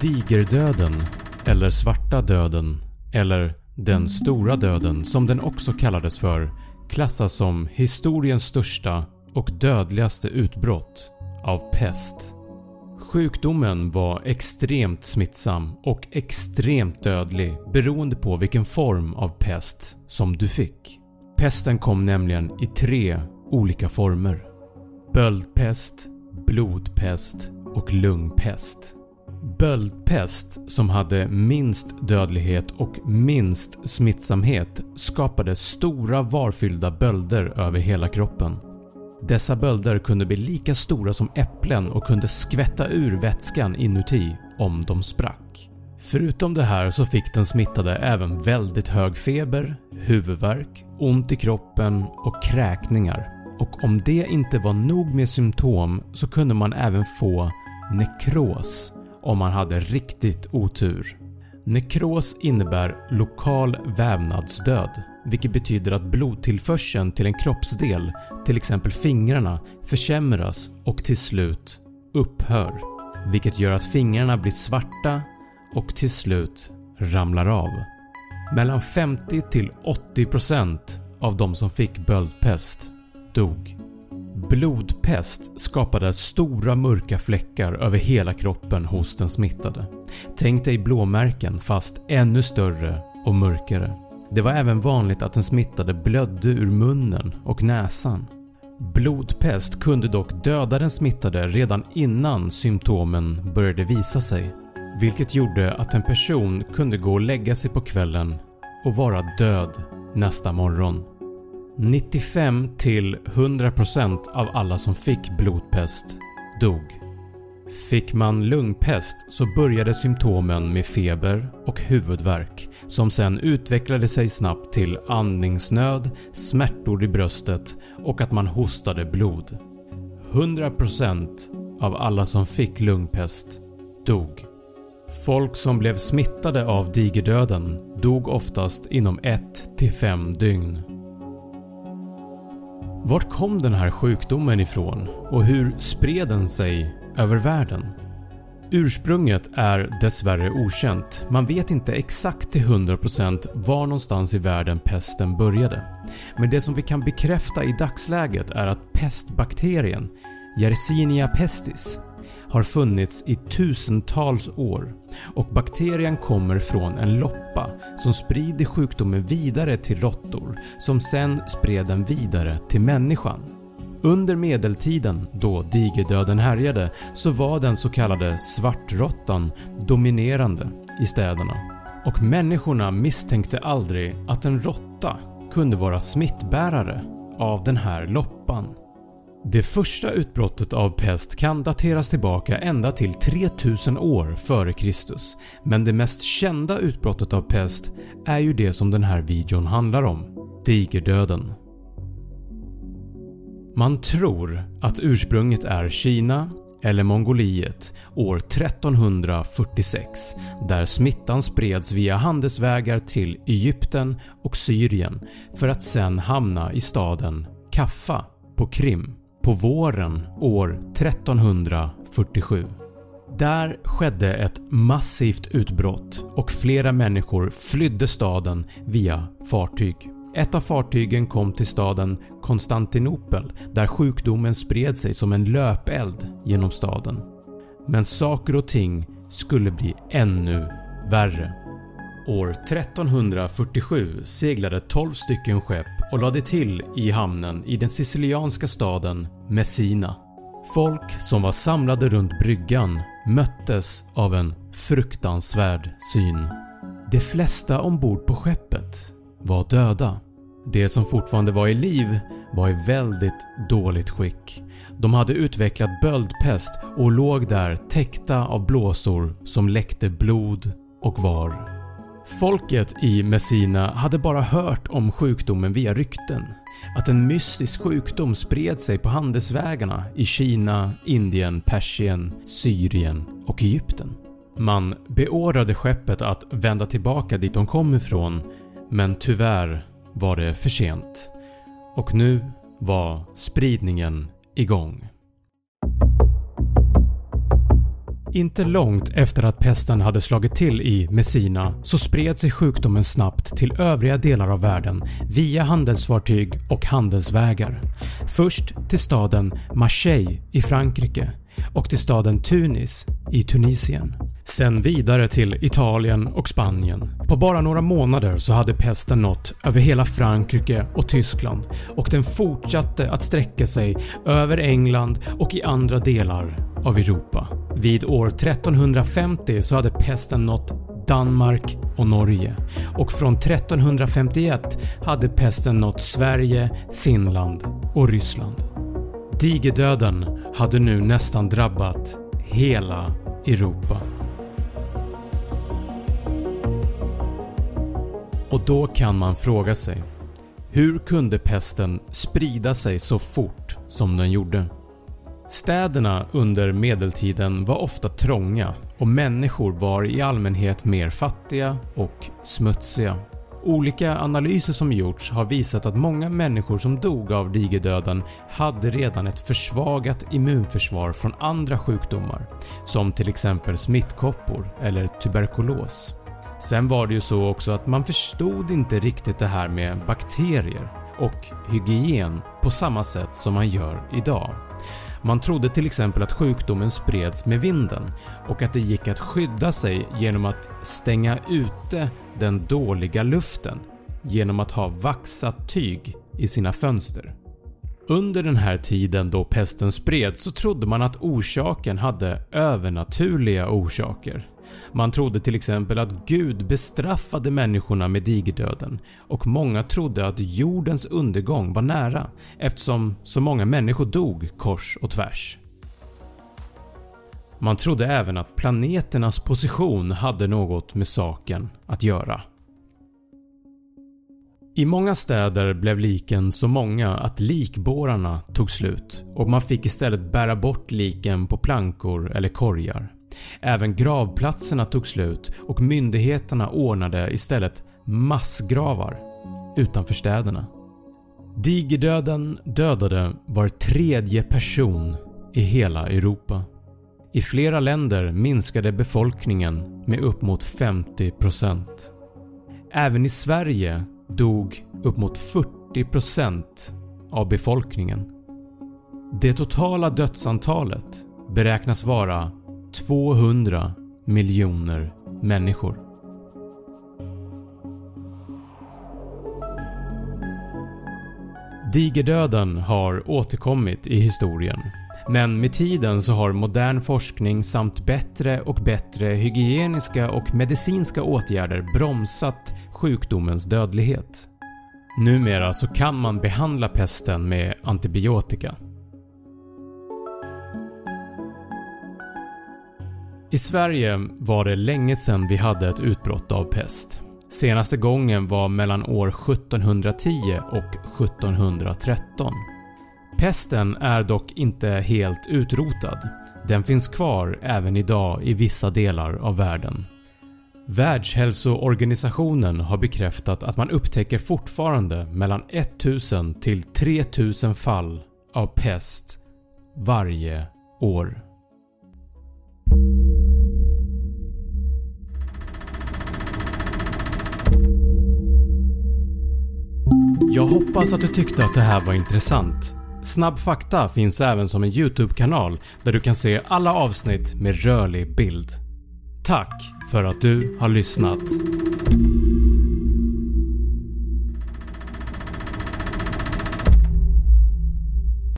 Digerdöden eller Svarta döden eller Den stora döden som den också kallades för klassas som historiens största och dödligaste utbrott av pest. Sjukdomen var extremt smittsam och extremt dödlig beroende på vilken form av pest som du fick. Pesten kom nämligen i tre olika former. Böldpest, blodpest och lungpest. Böldpest som hade minst dödlighet och minst smittsamhet skapade stora varfyllda bölder över hela kroppen. Dessa bölder kunde bli lika stora som äpplen och kunde skvätta ur vätskan inuti om de sprack. Förutom det här så fick den smittade även väldigt hög feber, huvudvärk, ont i kroppen och kräkningar och om det inte var nog med symptom så kunde man även få nekros om man hade riktigt otur. Nekros innebär lokal vävnadsdöd vilket betyder att blodtillförseln till en kroppsdel, till exempel fingrarna, försämras och till slut upphör. Vilket gör att fingrarna blir svarta och till slut ramlar av. Mellan 50-80% av de som fick böldpest dog. Blodpest skapade stora mörka fläckar över hela kroppen hos den smittade. Tänk dig blåmärken fast ännu större och mörkare. Det var även vanligt att den smittade blödde ur munnen och näsan. Blodpest kunde dock döda den smittade redan innan symptomen började visa sig vilket gjorde att en person kunde gå och lägga sig på kvällen och vara död nästa morgon. 95-100% av alla som fick blodpest dog. Fick man lungpest så började symptomen med feber och huvudvärk som sen utvecklade sig snabbt till andningsnöd, smärtor i bröstet och att man hostade blod. 100% av alla som fick lungpest dog. Folk som blev smittade av digerdöden dog oftast inom 1-5 dygn. Vart kom den här sjukdomen ifrån och hur spred den sig över världen? Ursprunget är dessvärre okänt. Man vet inte exakt till 100% var någonstans i världen pesten började. Men det som vi kan bekräfta i dagsläget är att pestbakterien Yersinia pestis har funnits i tusentals år och bakterien kommer från en loppa som sprider sjukdomen vidare till råttor som sen spred den vidare till människan. Under medeltiden, då digerdöden härjade, så var den så kallade svartråttan dominerande i städerna och människorna misstänkte aldrig att en råtta kunde vara smittbärare av den här loppan. Det första utbrottet av pest kan dateras tillbaka ända till 3000 år f.Kr. men det mest kända utbrottet av pest är ju det som den här videon handlar om – digerdöden. Man tror att ursprunget är Kina eller Mongoliet år 1346 där smittan spreds via handelsvägar till Egypten och Syrien för att sen hamna i staden Kaffa på Krim på våren år 1347. Där skedde ett massivt utbrott och flera människor flydde staden via fartyg. Ett av fartygen kom till staden Konstantinopel där sjukdomen spred sig som en löpeld genom staden. Men saker och ting skulle bli ännu värre. År 1347 seglade 12 stycken skepp och lade till i hamnen i den sicilianska staden Messina. Folk som var samlade runt bryggan möttes av en fruktansvärd syn. De flesta ombord på skeppet var döda. De som fortfarande var i liv var i väldigt dåligt skick. De hade utvecklat böldpest och låg där täckta av blåsor som läckte blod och var Folket i Messina hade bara hört om sjukdomen via rykten. Att en mystisk sjukdom spred sig på handelsvägarna i Kina, Indien, Persien, Syrien och Egypten. Man beordrade skeppet att vända tillbaka dit de kom ifrån men tyvärr var det för sent och nu var spridningen igång. Inte långt efter att pesten hade slagit till i Messina så spred sig sjukdomen snabbt till övriga delar av världen via handelsfartyg och handelsvägar. Först till staden Marseille i Frankrike och till staden Tunis i Tunisien. Sen vidare till Italien och Spanien. På bara några månader så hade pesten nått över hela Frankrike och Tyskland och den fortsatte att sträcka sig över England och i andra delar av Europa. Vid år 1350 så hade pesten nått Danmark och Norge och från 1351 hade pesten nått Sverige, Finland och Ryssland. Digerdöden hade nu nästan drabbat hela Europa. Och då kan man fråga sig hur kunde pesten sprida sig så fort som den gjorde? Städerna under medeltiden var ofta trånga och människor var i allmänhet mer fattiga och smutsiga. Olika analyser som gjorts har visat att många människor som dog av digerdöden hade redan ett försvagat immunförsvar från andra sjukdomar som till exempel smittkoppor eller tuberkulos. Sen var det ju så också att man förstod inte riktigt det här med bakterier och hygien på samma sätt som man gör idag. Man trodde till exempel att sjukdomen spreds med vinden och att det gick att skydda sig genom att stänga ute den dåliga luften genom att ha vaxat tyg i sina fönster. Under den här tiden då pesten spreds så trodde man att orsaken hade övernaturliga orsaker. Man trodde till exempel att Gud bestraffade människorna med digerdöden och många trodde att jordens undergång var nära eftersom så många människor dog kors och tvärs. Man trodde även att planeternas position hade något med saken att göra. I många städer blev liken så många att likbårarna tog slut och man fick istället bära bort liken på plankor eller korgar. Även gravplatserna tog slut och myndigheterna ordnade istället massgravar utanför städerna. Digerdöden dödade var tredje person i hela Europa. I flera länder minskade befolkningen med upp mot 50%. Även i Sverige dog upp mot 40% av befolkningen. Det totala dödsantalet beräknas vara 200 miljoner människor. Digerdöden har återkommit i historien men med tiden så har modern forskning samt bättre och bättre hygieniska och medicinska åtgärder bromsat sjukdomens dödlighet. Numera så kan man behandla pesten med antibiotika. I Sverige var det länge sedan vi hade ett utbrott av pest. Senaste gången var mellan år 1710 och 1713. Pesten är dock inte helt utrotad. Den finns kvar även idag i vissa delar av världen. Världshälsoorganisationen har bekräftat att man upptäcker fortfarande mellan 1000 till 3000 fall av pest varje år. Jag hoppas att du tyckte att det här var intressant. Snabb fakta finns även som en YouTube-kanal där du kan se alla avsnitt med rörlig bild. Tack för att du har lyssnat.